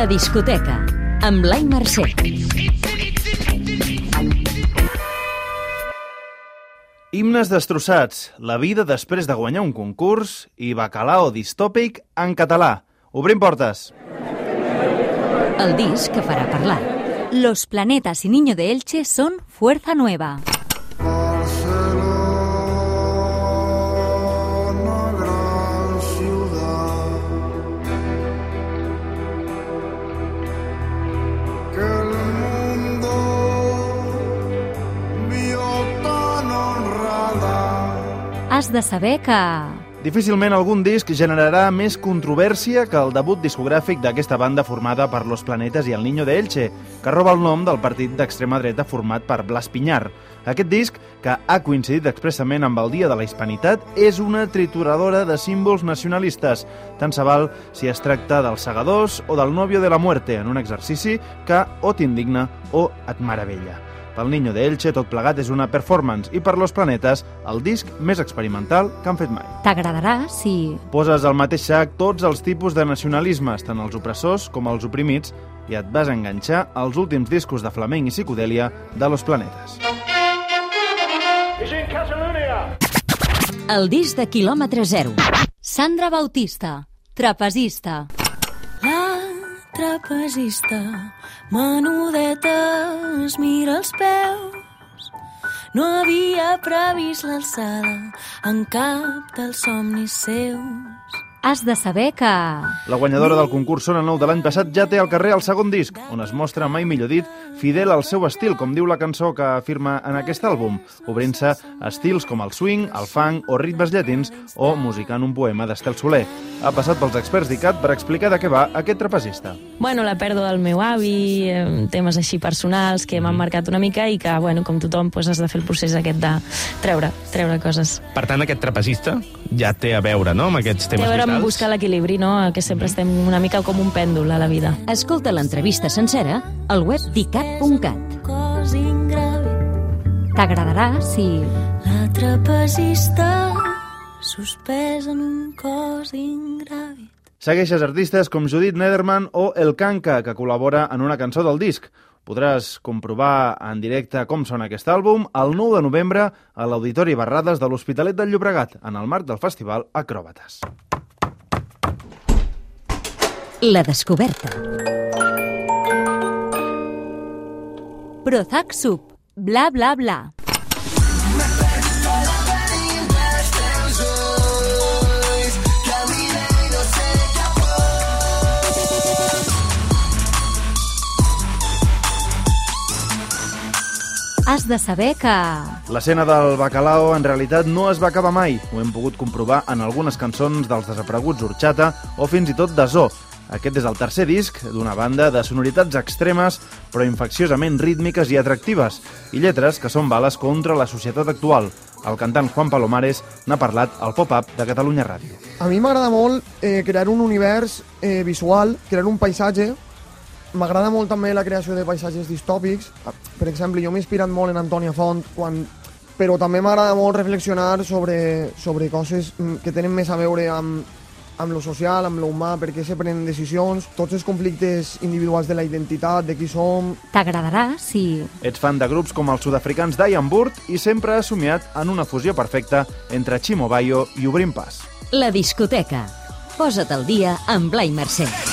La discoteca, amb Blai Mercè. Himnes destrossats, la vida després de guanyar un concurs i bacalao distòpic en català. Obrim portes. El disc que farà parlar. Los planetas y Niño de Elche son fuerza nueva. Has de saber que... Difícilment algun disc generarà més controvèrsia que el debut discogràfic d'aquesta banda formada per Los Planetes i el Niño de Elche, que roba el nom del partit d'extrema dreta format per Blas Piñar. Aquest disc, que ha coincidit expressament amb el Dia de la Hispanitat, és una trituradora de símbols nacionalistes. Tant se val si es tracta dels segadors o del novio de la muerte, en un exercici que o t'indigna o et meravella. Pel Niño de Elche tot plegat és una performance i per Los Planetes el disc més experimental que han fet mai. T'agradarà si... Poses al mateix sac tots els tipus de nacionalismes, tant els opressors com els oprimits, i et vas enganxar als últims discos de flamenc i psicodèlia de Los Planetes. El disc de quilòmetre zero. Sandra Bautista, trapezista. La trapezista, menudeta, es mira els peus. No havia previst l'alçada en cap dels somnis seus. Has de saber que... La guanyadora del concurs Sona Nou de l'any passat ja té al carrer el segon disc, on es mostra, mai millor dit, fidel al seu estil, com diu la cançó que afirma en aquest àlbum, obrint-se estils com el swing, el funk o ritmes llatins o musicant un poema d'Estel Soler. Ha passat pels experts d'ICAT per explicar de què va aquest trapezista. Bueno, la pèrdua del meu avi, eh, temes així personals que m'han marcat una mica i que, bueno, com tothom, pues, has de fer el procés aquest de treure, treure coses. Per tant, aquest trapezista ja té a veure, no?, amb aquests Té temes vitals. buscar l'equilibri, no? Que sempre estem una mica com un pèndol a la vida. Escolta l'entrevista sencera al web dicat.cat. T'agradarà si... la trapezista, suspès en un cos ingràvid. Segueixes artistes com Judith Nederman o El Canca, que col·labora en una cançó del disc. Podràs comprovar en directe com sona aquest àlbum el 9 de novembre a l'Auditori Barrades de l'Hospitalet del Llobregat, en el marc del festival Acròbates. La descoberta. Prozac Sub. Bla, bla, bla. Has de saber que... L'escena del bacalao en realitat no es va acabar mai. Ho hem pogut comprovar en algunes cançons dels desapareguts Orxata o fins i tot de Zoo. Aquest és el tercer disc d'una banda de sonoritats extremes però infecciosament rítmiques i atractives i lletres que són bales contra la societat actual. El cantant Juan Palomares n'ha parlat al pop-up de Catalunya Ràdio. A mi m'agrada molt eh, crear un univers eh, visual, crear un paisatge. M'agrada molt també la creació de paisatges distòpics. Per exemple, jo m'he inspirat molt en Antònia Font, quan... però també m'agrada molt reflexionar sobre, sobre coses mm, que tenen més a veure amb, amb lo social, amb lo humà, per què se prenen decisions, tots els conflictes individuals de la identitat, de qui som, T'agradarà si... Ets fan de grups com els sud-africans Diane Burt i sempre has somiat en una fusió perfecta entre Chimo Bayo i Obrim Pas. La discoteca. Posa't al dia amb Blai Mercè.